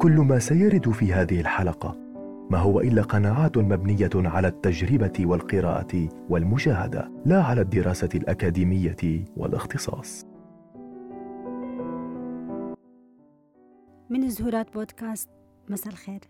كل ما سيرد في هذه الحلقة. ما هو إلا قناعات مبنية على التجربة والقراءة والمشاهدة لا على الدراسة الأكاديمية والاختصاص. من زهورات بودكاست مساء الخير.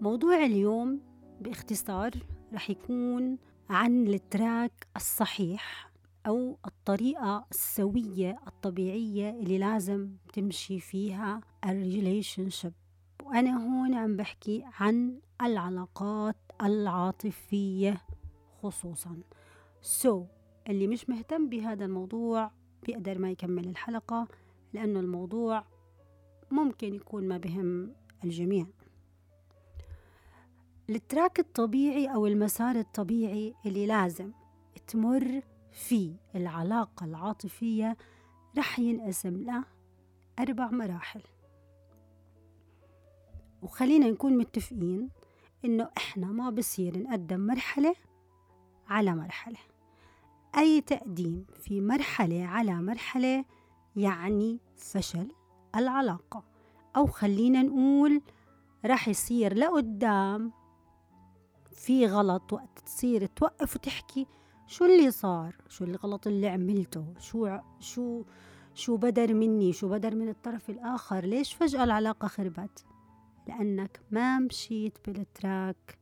موضوع اليوم باختصار رح يكون عن ال track الصحيح أو الطريقة السوية الطبيعية اللي لازم تمشي فيها ال relationship وأنا هون عم بحكي عن العلاقات العاطفية خصوصا. so, اللي مش مهتم بهذا الموضوع بيقدر ما يكمل الحلقة لأنه الموضوع ممكن يكون ما بهم الجميع. ال track الطبيعي أو المسار الطبيعي اللي لازم تمر فيه العلاقة العاطفية رح ينقسم له أربع مراحل. وخلينا نكون متفقين إنه إحنا ما بصير نقدم مرحلة على مرحلة. أي تقديم في مرحلة على مرحلة يعني فشل العلاقة. أو خلينا نقول رح يصير لقدام في غلط وقت تصير توقف وتحكي شو اللي صار شو الغلط اللي عملته شو شو شو بدر مني شو بدر من الطرف الآخر ليش فجأة العلاقة خربت؟ لأنك ما مشيت بال track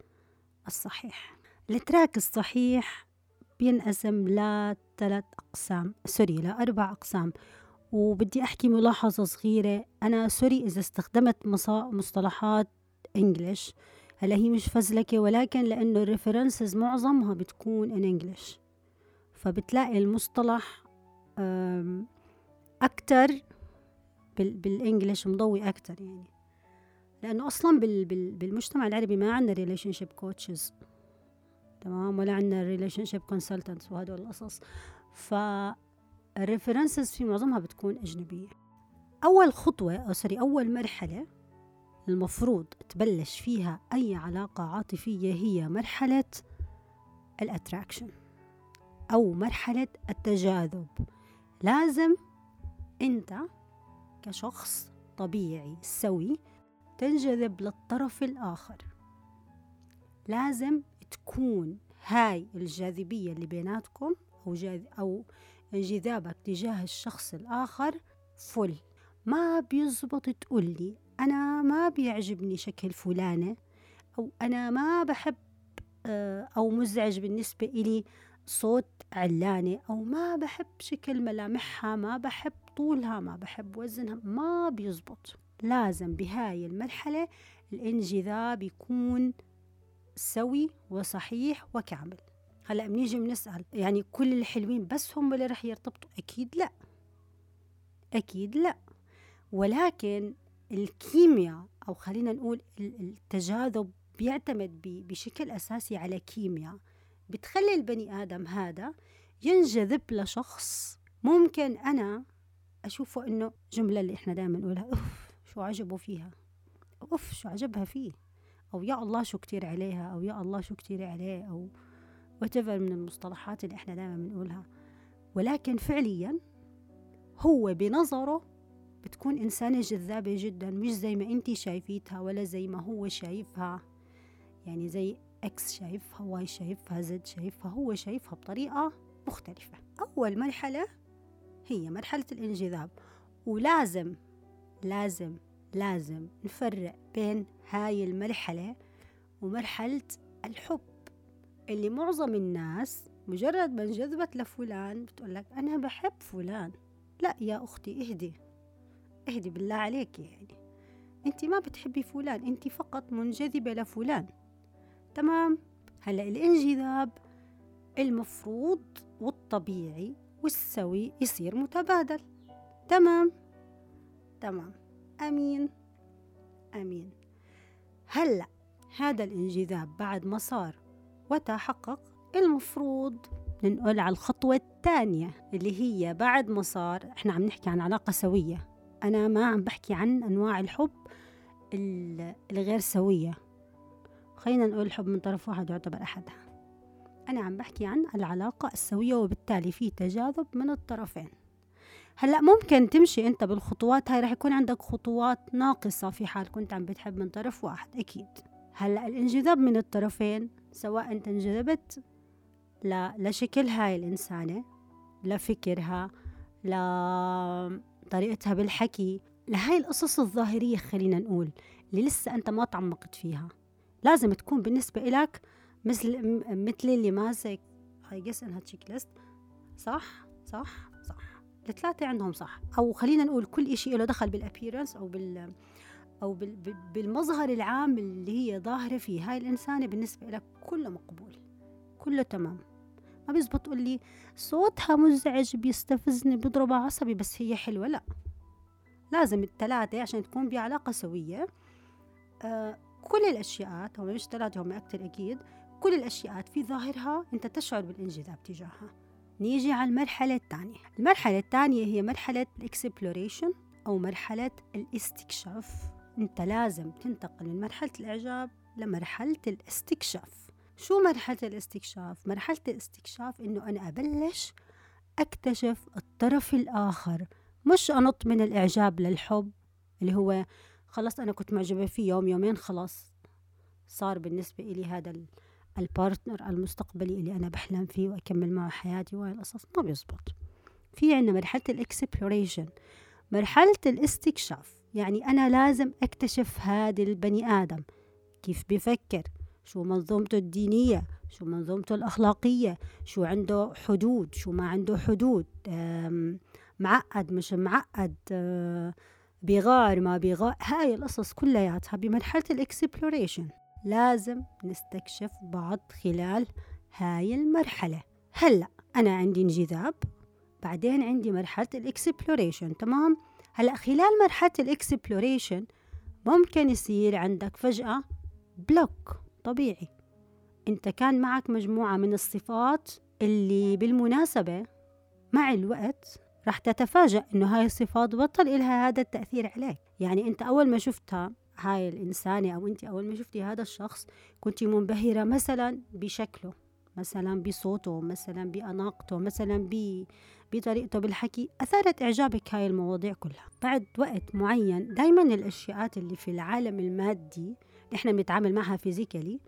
الصحيح. ال track الصحيح بينقسم لثلاث أقسام sorry لأربع أقسام. وبدي أحكي ملاحظة صغيرة. أنا sorry إذا استخدمت مصطلحات English. هلا هي مش فزلكة ولكن لأنه ال references معظمها بتكون in English فبتلاقي المصطلح أكتر بال English مضوي أكتر يعني. لأنه أصلا بالمجتمع العربي ما عندنا relationship coaches تمام؟ ولا عندنا relationship consultants وهدول القصص. ف ال references في معظمها بتكون أجنبية. أول خطوة أو sorry أول مرحلة المفروض تبلش فيها أي علاقة عاطفية هي مرحلة ال attraction أو مرحلة التجاذب. لازم أنت كشخص طبيعي سوي تنجذب للطرف الآخر. لازم تكون هاي الجاذبية اللي بيناتكم أو, أو انجذابك تجاه الشخص الآخر فل ما بيزبط تقولي أنا ما بيعجبني شكل فلانة أو أنا ما بحب آه، أو مزعج بالنسبة إلي صوت علانة أو ما بحب شكل ملامحها ما بحب طولها ما بحب وزنها ما بيزبط. لازم بهاي المرحلة الانجذاب يكون سوي وصحيح وكامل. هلأ بنيجي بنسأل يعني كل الحلوين بس هم اللي رح يرتبطوا؟ أكيد لأ. أكيد لأ. ولكن الكيمياء أو خلينا نقول التجاذب بيعتمد بشكل أساسي على كيمياء. بتخلي البني آدم هذا ينجذب لشخص ممكن أنا أشوفه إنه جملة اللي إحنا دائما نقولها. أوف. شو عجبه فيها. أوف شو عجبها فيه. أو يا الله شو كتير عليها أو يا الله شو كتير عليه أو whatever من المصطلحات اللي إحنا دائما بنقولها. ولكن فعليا هو بنظره بتكون إنسانة جذابة جدا مش زي ما أنت شايفيتها ولا زي ما هو شايفها. يعني زي X شايفها Y شايفها Z شايفها هو شايفها بطريقة مختلفة. أول مرحلة هي مرحلة الانجذاب. ولازم لازم لازم نفرق بين هاي المرحلة ومرحلة الحب اللي معظم الناس مجرد ما انجذبت لفلان بتقول لك أنا بحب فلان. لا يا أختي اهدي اهدي بالله عليك يعني. أنت ما بتحبي فلان أنت فقط منجذبة لفلان. تمام؟ هلا الانجذاب المفروض والطبيعي والسوي يصير متبادل. تمام؟ تمام. آمين. آمين. هلأ هذا الانجذاب بعد ما صار وتحقق المفروض ننقل على الخطوة الثانية اللي هي بعد ما صار إحنا عم نحكي عن علاقة سوية. أنا ما عم بحكي عن أنواع الحب الغير سوية. خلينا نقول الحب من طرف واحد يعتبر أحدها. أنا عم بحكي عن العلاقة السوية وبالتالي في تجاذب من الطرفين. هلأ ممكن تمشي أنت بالخطوات هاي رح يكون عندك خطوات ناقصة في حال كنت عم بتحب من طرف واحد أكيد. هلأ الانجذاب من الطرفين سواء أنت انجذبت لشكل هاي الإنسانة لفكرها لطريقتها بالحكي لهاي القصص الظاهرية خلينا نقول اللي لسه أنت ما تعمقت فيها. لازم تكون بالنسبة إلك مثل مثل اللي ماسك هاي جس انها checklist صح؟ صح؟ الثلاثة عندهم صح. أو خلينا نقول كل إشي له دخل بال appearance أو بال أو بال بالمظهر العام اللي هي ظاهرة فيه. هاي الإنسانة بالنسبة لك كله مقبول. كله تمام. ما بيزبط تقول لي صوتها مزعج بيستفزني بيضرب عصبي بس هي حلوة. لا. لازم الثلاثة عشان تكون بعلاقة سوية. آه كل الأشياء هم مش ثلاثة هم أكثر أكيد. كل الأشياء في ظاهرها أنت تشعر بالإنجذاب تجاهها. نيجي على المرحلة الثانية. المرحلة الثانية هي مرحلة الإكسبلوريشن أو مرحلة الاستكشاف. أنت لازم تنتقل من مرحلة الإعجاب لمرحلة الاستكشاف. شو مرحلة الاستكشاف؟ مرحلة الاستكشاف إنه أنا أبلش أكتشف الطرف الآخر مش أنط من الإعجاب للحب اللي هو خلص أنا كنت معجبة فيه يوم يومين خلاص صار بالنسبة إلي هذا ال partner المستقبلي اللي أنا بحلم فيه وأكمل معه حياتي وهاي القصص ما بيزبط. في عندنا مرحلة ال exploration مرحلة الاستكشاف. يعني أنا لازم أكتشف هذا البني آدم. كيف بيفكر؟ شو منظومته الدينية؟ شو منظومته الأخلاقية؟ شو عنده حدود؟ شو ما عنده حدود؟ معقد؟ مش معقد؟ آه، بيغار؟ ما بيغار؟ هاي القصص كلياتها بمرحلة ال exploration لازم نستكشف بعض خلال هاي المرحلة. هلأ أنا عندي انجذاب بعدين عندي مرحلة ال exploration تمام؟ هلأ خلال مرحلة ال exploration ممكن يصير عندك فجأة بلوك طبيعي. أنت كان معك مجموعة من الصفات اللي بالمناسبة مع الوقت رح تتفاجأ إنه هاي الصفات بطل إلها هذا التأثير عليك. يعني أنت أول ما شفتها هاي الإنسانة أو أنت أول ما شفتي هذا الشخص كنت منبهرة مثلا بشكله مثلا بصوته مثلا بأناقته مثلا بطريقته بالحكي. أثارت إعجابك هاي المواضيع كلها. بعد وقت معين دايما الأشياء اللي في العالم المادي إحنا بنتعامل معها physically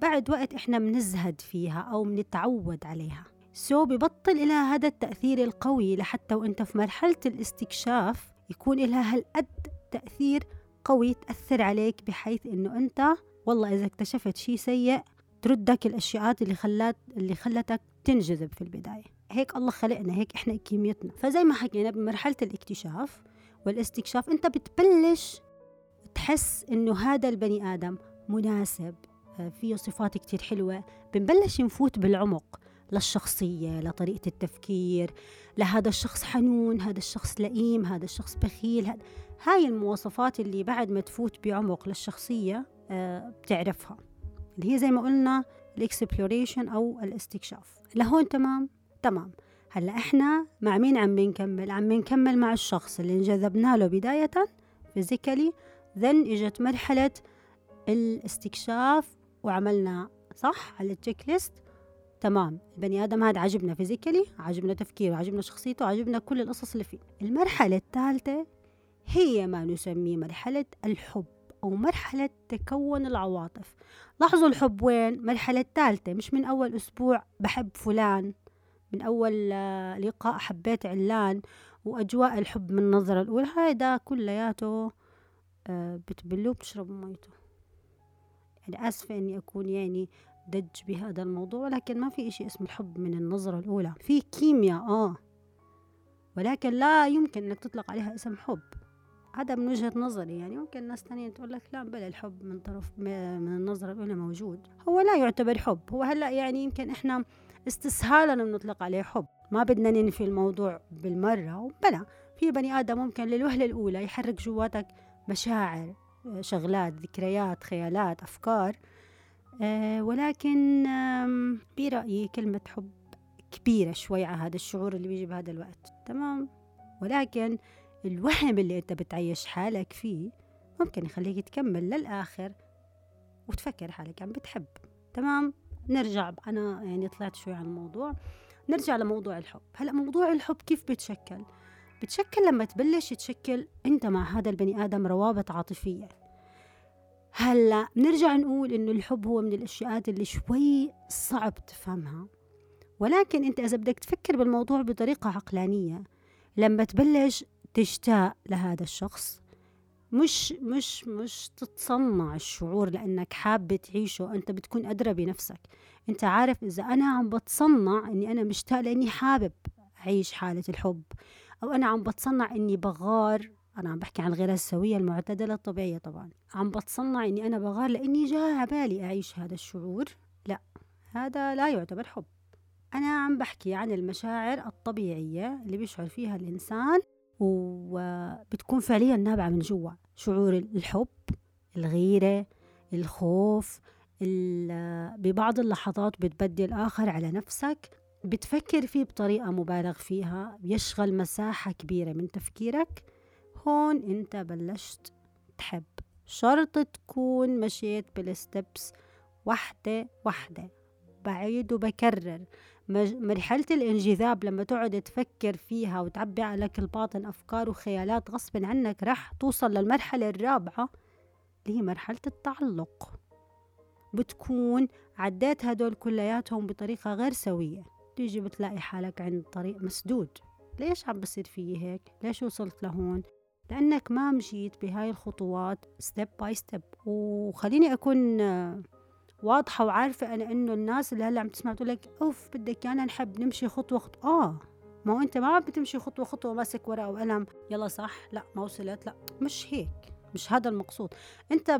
بعد وقت إحنا بنزهد فيها أو بنتعود عليها. so ببطل إلها هذا التأثير القوي لحتى وإنت في مرحلة الاستكشاف يكون إلها هالقد تأثير قوي تأثر عليك بحيث إنه أنت والله إذا اكتشفت شيء سيء تردك الأشياء اللي خلات اللي خلتك تنجذب في البداية. هيك الله خلقنا هيك إحنا كيميتنا. فزي ما حكينا بمرحلة الاكتشاف والاستكشاف أنت بتبلش تحس إنه هذا البني آدم مناسب. آه، فيه صفات كتير حلوة. بنبلش نفوت بالعمق للشخصية لطريقة التفكير لهذا الشخص حنون هذا الشخص لئيم هذا الشخص بخيل هذا هاي المواصفات اللي بعد ما تفوت بعمق للشخصية آه، بتعرفها. اللي هي زي ما قلنا الإكسبلوريشن أو الاستكشاف. لهون تمام؟ تمام. هلأ إحنا مع مين عم بنكمل؟ عم بنكمل مع الشخص اللي انجذبنا له بداية physically then إجت مرحلة الاستكشاف وعملنا صح؟ على ال checklist تمام. البني آدم هذا عجبنا physically عجبنا تفكيره عجبنا شخصيته عجبنا كل القصص اللي فيه. المرحلة الثالثة هي ما نسميه مرحلة الحب أو مرحلة تكون العواطف. لاحظوا الحب وين؟ مرحلة الثالثه مش من أول أسبوع بحب فلان من أول آه، لقاء حبيت علان وأجواء الحب من النظرة الأولى. هذا كلياته آه، بتبلوه بتشربوا ميته. يعني آسفة إني أكون يعني دج بهذا الموضوع ولكن ما في إشي اسمه الحب من النظرة الأولى. في كيمياء آه ولكن لا يمكن أنك تطلق عليها اسم حب. هذا من وجهة نظري يعني. ممكن ناس تانية تقول لك لا بلا الحب من طرف من النظرة الأولى موجود. هو لا يعتبر حب. هو هلأ يعني يمكن إحنا استسهالا بنطلق عليه حب. ما بدنا ننفي الموضوع بالمرة بلا في بني آدم ممكن للوهلة الأولى يحرك جواتك مشاعر شغلات ذكريات خيالات أفكار. أه ولكن برأيي كلمة حب كبيرة شوي على هذا الشعور اللي بيجي بهذا الوقت. تمام؟ ولكن الوهم اللي أنت بتعيش حالك فيه ممكن يخليك تكمل للآخر وتفكر حالك عم بتحب. تمام؟ نرجع أنا يعني طلعت شوي عن الموضوع. نرجع لموضوع الحب. هلأ موضوع الحب كيف بيتشكل بتشكل لما تبلش تشكل أنت مع هذا البني آدم روابط عاطفية. هلأ بنرجع نقول إنه الحب هو من الاشياء اللي شوي صعب تفهمها. ولكن أنت إذا بدك تفكر بالموضوع بطريقة عقلانية لما تبلش تشتاق لهذا الشخص. مش مش مش تتصنع الشعور لأنك حابه تعيشه أنت بتكون أدرى بنفسك. أنت عارف إذا أنا عم بتصنع إني أنا مشتاق لأني حابب أعيش حالة الحب أو أنا عم بتصنع إني بغار أنا عم بحكي عن الغير السوية المعتدلة الطبيعية طبعا. عم بتصنع إني أنا بغار لأني جاي على بالي أعيش هذا الشعور؟ لا هذا لا يعتبر حب. أنا عم بحكي عن المشاعر الطبيعية اللي بيشعر فيها الإنسان وبتكون فعليا نابعة من جوا. شعور الحب الغيرة الخوف ببعض اللحظات بتبدي الآخر على نفسك بتفكر فيه بطريقة مبالغ فيها بيشغل مساحة كبيرة من تفكيرك. هون أنت بلشت تحب. شرط تكون مشيت بالستبس وحدة وحدة بعيد وبكرر. مرحلة الانجذاب لما تقعد تفكر فيها وتعبي عليك الباطن أفكار وخيالات غصب عنك رح توصل للمرحلة الرابعة اللي هي مرحلة التعلق. بتكون عديت هدول كلياتهم بطريقة غير سوية. تيجي بتلاقي حالك عند طريق مسدود. ليش عم بصير فيي هيك؟ ليش وصلت لهون؟ لأنك ما مشيت بهاي الخطوات step by step وخليني أكون واضحة وعارفة أنا إنه الناس اللي هلأ عم تسمع تقول لك أوف بدك إيانا نحب نمشي خطوة خطوة آه ما هو أنت ما عم بتمشي خطوة خطوة ماسك ورقة وقلم يلا صح لأ ما وصلت لأ مش هيك مش هذا المقصود. أنت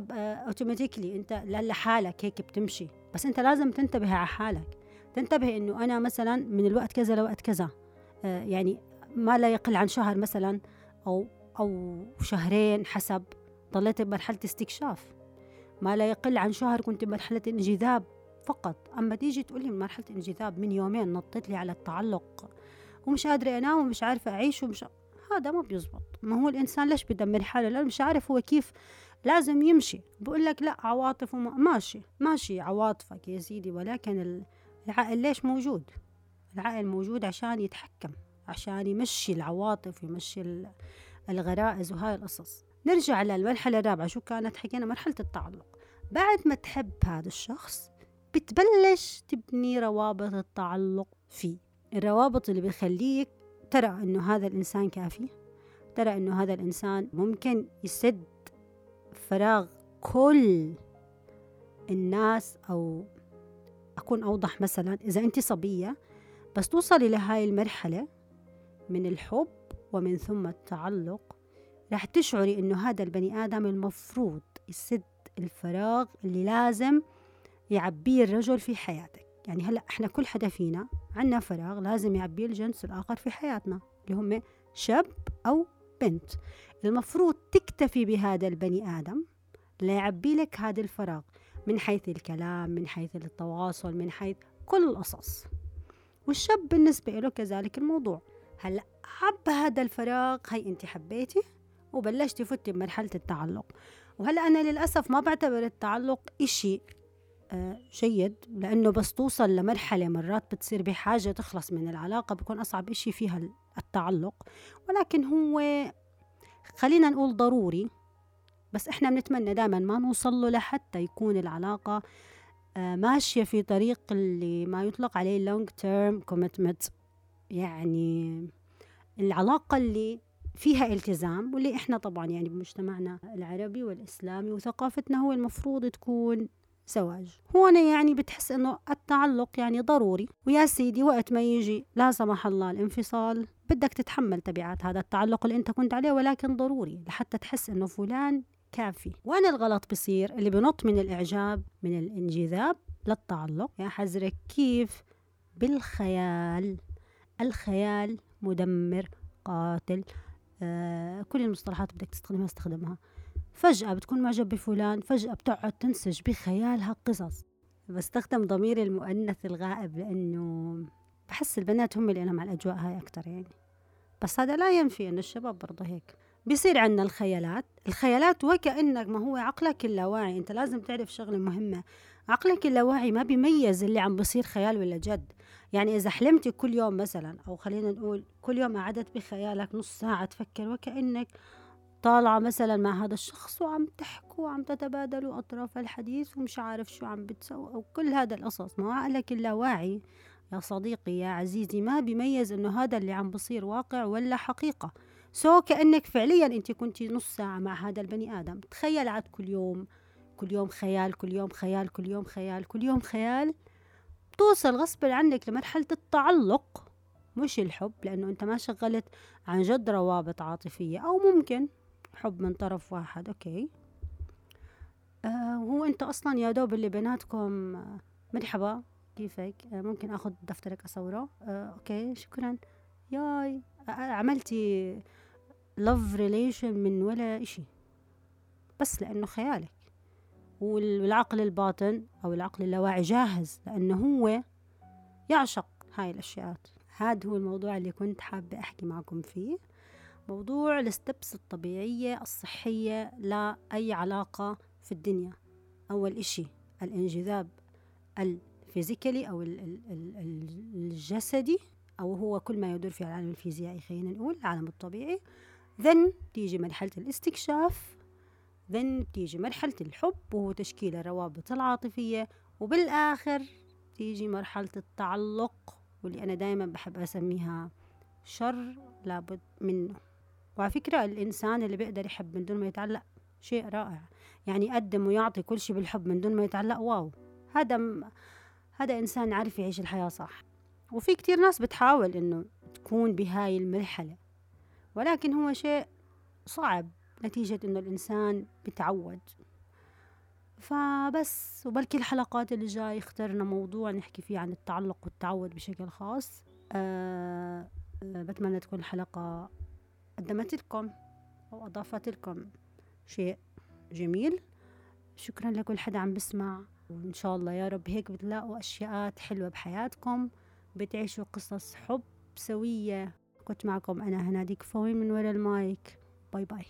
automatically أنت لحالك هيك بتمشي بس أنت لازم تنتبه على حالك تنتبه إنه أنا مثلا من الوقت كذا لوقت كذا آه يعني ما لا يقل عن شهر مثلا أو أو شهرين حسب ضليت بمرحلة استكشاف. ما لا يقل عن شهر كنت بمرحله انجذاب فقط. أما تيجي تقولي من مرحلة انجذاب من يومين نطيت لي على التعلق ومش قادرة أنام ومش عارفة أعيش ومش هذا ما بيزبط. ما هو الإنسان ليش بدمر حاله؟ لأنه مش عارف هو كيف لازم يمشي. بقول لك لا عواطف وما ماشي ماشي عواطفك يا سيدي ولكن العقل ليش موجود؟ العقل موجود عشان يتحكم عشان يمشي العواطف يمشي الغرائز وهاي القصص. نرجع للمرحلة الرابعة شو كانت حكينا مرحلة التعلق. بعد ما تحب هذا الشخص بتبلش تبني روابط التعلق فيه. الروابط اللي بيخليك ترى إنه هذا الإنسان كافي ترى إنه هذا الإنسان ممكن يسد فراغ كل الناس أو أكون أوضح مثلا إذا أنت صبية بس توصلي لهاي المرحلة من الحب ومن ثم التعلق رح تشعري إنه هذا البني آدم المفروض يسد الفراغ اللي لازم يعبيه الرجل في حياتك. يعني هلأ إحنا كل حدا فينا عندنا فراغ لازم يعبيه الجنس الآخر في حياتنا اللي هم شاب أو بنت. المفروض تكتفي بهذا البني آدم ليعبي لك هذا الفراغ من حيث الكلام من حيث التواصل من حيث كل القصص. والشاب بالنسبة له كذلك الموضوع. هلأ عب هذا الفراغ هي أنت حبيتي وبلشتي فتي بمرحلة التعلق. وهلأ أنا للأسف ما بعتبر التعلق إشي آه، جيد لأنه بس توصل لمرحلة مرات بتصير بحاجة تخلص من العلاقة بكون أصعب إشي فيها التعلق. ولكن هو خلينا نقول ضروري بس إحنا بنتمنى دائما ما نوصل له لحتى يكون العلاقة آه، ماشية في طريق اللي ما يطلق عليه long term commitment. يعني العلاقة اللي فيها التزام واللي إحنا طبعا يعني بمجتمعنا العربي والإسلامي وثقافتنا هو المفروض تكون زواج. هون يعني بتحس إنه التعلق يعني ضروري. ويا سيدي وقت ما يجي لا سمح الله الانفصال بدك تتحمل تبعات هذا التعلق اللي أنت كنت عليه ولكن ضروري لحتى تحس إنه فلان كافي. وين الغلط بصير؟ اللي بنط من الإعجاب من الانجذاب للتعلق. يا حزرك كيف بالخيال؟ الخيال مدمر قاتل. كل المصطلحات بدك تستخدمها استخدمها. فجأة بتكون معجب بفلان فجأة بتقعد تنسج بخيالها قصص. بستخدم ضمير المؤنث الغائب لأنه بحس البنات هم اللي أنا مع الأجواء هاي أكتر يعني. بس هذا لا ينفي أن الشباب برضه هيك. بيصير عندنا الخيالات. الخيالات وكأنك ما هو عقلك اللاواعي أنت لازم تعرف شغلة مهمة. عقلك اللاواعي ما بيميز اللي عم بصير خيال ولا جد. يعني إذا حلمتي كل يوم مثلا أو خلينا نقول كل يوم قعدت بخيالك نص ساعة تفكر وكأنك طالعة مثلا مع هذا الشخص وعم تحكوا وعم تتبادلوا أطراف الحديث ومش عارف شو عم بتسوي أو كل هذا القصص. ما عقلك اللاواعي يا صديقي يا عزيزي. ما بيميز إنه هذا اللي عم بصير واقع ولا حقيقة. so كأنك فعليا أنت كنتي نص ساعة مع هذا البني آدم. تخيل عاد كل يوم كل يوم خيال كل يوم خيال كل يوم خيال كل يوم خيال. بتوصل غصب عنك لمرحلة التعلق مش الحب لأنه أنت ما شغلت عن جد روابط عاطفية أو ممكن حب من طرف واحد okay. آه وهو أنت أصلا يا دوب اللي بيناتكم آه مرحبا كيفك؟ آه ممكن أخذ دفترك أصوره؟ أوكي شكرا. ياي عملتي love relation من ولا إشي. بس لأنه خيالك. والعقل الباطن أو العقل اللاواعي جاهز لأنه هو يعشق هاي الأشياء هذا هو الموضوع اللي كنت حابة أحكي معكم فيه. موضوع الستبس الطبيعية الصحية لأي علاقة في الدنيا. أول إشي الانجذاب الفيزيكالي أو الجسدي أو هو كل ما يدور في العالم الفيزيائي خلينا نقول العالم الطبيعي. ذن تيجي مرحلة الاستكشاف. ذن تيجي مرحلة الحب وهو تشكيل الروابط العاطفية وبالآخر تيجي مرحلة التعلق واللي أنا دايما بحب أسميها شر لابد منه. وعلى فكرة الإنسان اللي بيقدر يحب من دون ما يتعلق شيء رائع. يعني يقدم ويعطي كل شيء بالحب من دون ما يتعلق واو. هذا م... هذا إنسان عارف يعيش الحياة صح. وفي كتير ناس بتحاول إنه تكون بهاي المرحلة ولكن هو شيء صعب. نتيجة إنه الإنسان بتعود. فبس وبلكي الحلقات اللي جاي اخترنا موضوع نحكي فيه عن التعلق والتعود بشكل خاص. أه بتمنى تكون الحلقة قدمت لكم أو أضافت لكم شيء جميل. شكرا لكل حدا عم بسمع. وإن شاء الله يا رب هيك بتلاقوا أشياء حلوة بحياتكم بتعيشوا قصص حب سوية. كنت معكم أنا هناديك فوي من ورا ال mic. bye bye.